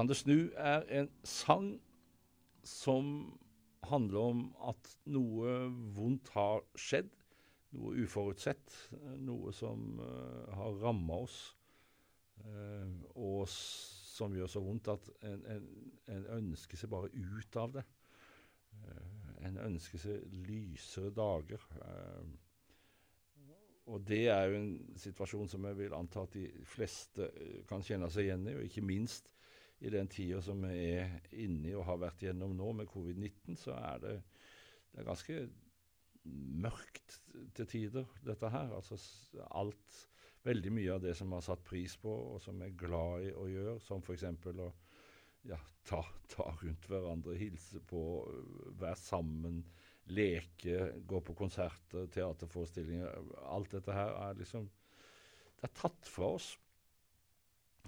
Kan det snu er en sang som handler om at noe vondt har skjedd. Noe uforutsett. Noe som uh, har ramma oss. Uh, og som gjør så vondt at en, en, en, ønsker seg bare ut av det. Uh, en ønsker seg lysere dager. og det er jo en situasjon som jeg vil anta at de fleste kan kjenne seg igjen i, og ikke minst i den tida som vi er inne i og har vært gjennom nå med covid-19, så er det, det er ganske mørkt til tider, dette her. Altså alt Veldig mye av det som vi har satt pris på, og som vi er glad i å gjøre, som f.eks. å ja, ta, ta, rundt hverandre, hilse på, være sammen, leke, gå på konserter, teaterforestillinger Alt dette her er liksom Det er tatt fra oss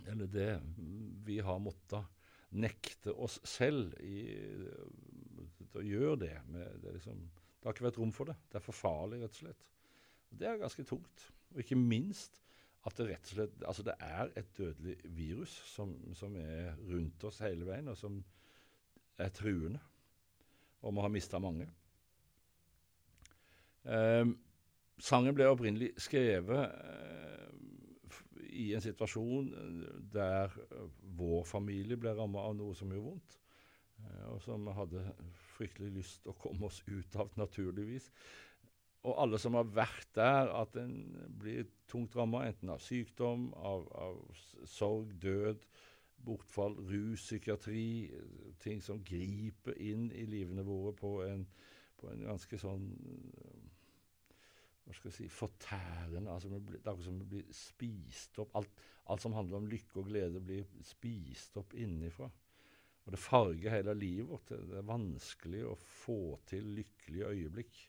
eller det vi har måttet nekte oss selv til å gjøre det. Med, det, liksom, det, har ikke vært rom for det. Det er for farlig, rett og slett. Og det er ganske tungt. Og ikke minst at det rett og slett Altså, det er et dødelig virus som, som er rundt oss hele veien, og som er truende. Og vi har mista mange. Um, sangen ble opprinnelig skrevet uh, i en situasjon eh, der eh, vår familie ble ramma av noe som gjorde vondt, eh, og som hadde fryktelig lyst til å komme oss ut av, naturligvis. Og alle som har vært der, at en blir tungt ramma enten av sykdom, av, av, sorg, død, bortfall, rus, psykiatri, ting som griper inn i livene våre på en, på en ganske sånn hva skal jeg si, fortærende. altså Det er akkurat som vi blir spist opp. Alt, alt, som handler om lykke og glede, blir spist opp innenfra. Og det farger hele livet vårt. Det er vanskelig å få til lykkelige øyeblikk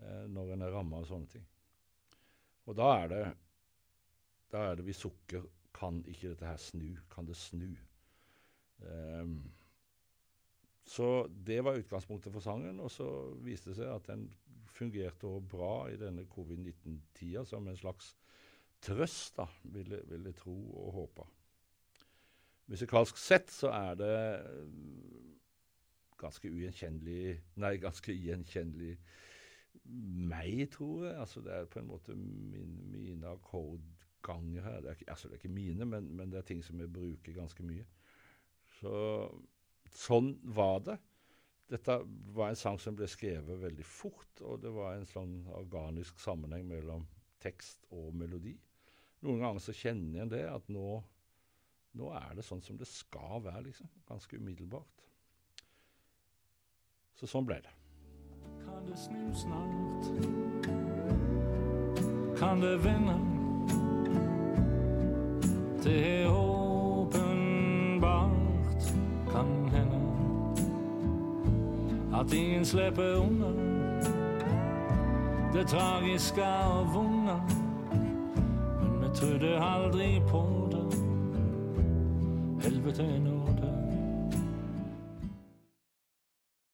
eh, når en er ramma av sånne ting. Og da er det da er det vi sukker. Kan ikke dette her snu? Kan det snu? Um, så det var utgangspunktet for sangen. Og så viste det seg at den fungerte også bra i denne covid-19-tida som en slags trøst, da, ville jeg tro og håpe. Musikalsk sett så er det ganske ugjenkjennelig Nei, ganske gjenkjennelig meg, tror jeg. Altså, det er på en måte min, mine akkordganger her. Det er, altså, det er ikke mine, men, men, det er ting som jeg bruker ganske mye. Så sånn var det. Dette var en sang som ble skrevet veldig fort, og det var en sånn organisk sammenheng mellom tekst og melodi. Noen ganger så kjenner en det, at nå, nå er det sånn som det skal være, liksom. Ganske umiddelbart. Så sånn ble det. Kan det snu snart? Kan det vende? Det er at ingen slipper unna det tragiske og vonde. Men vi trodde aldri på det. Helvete nå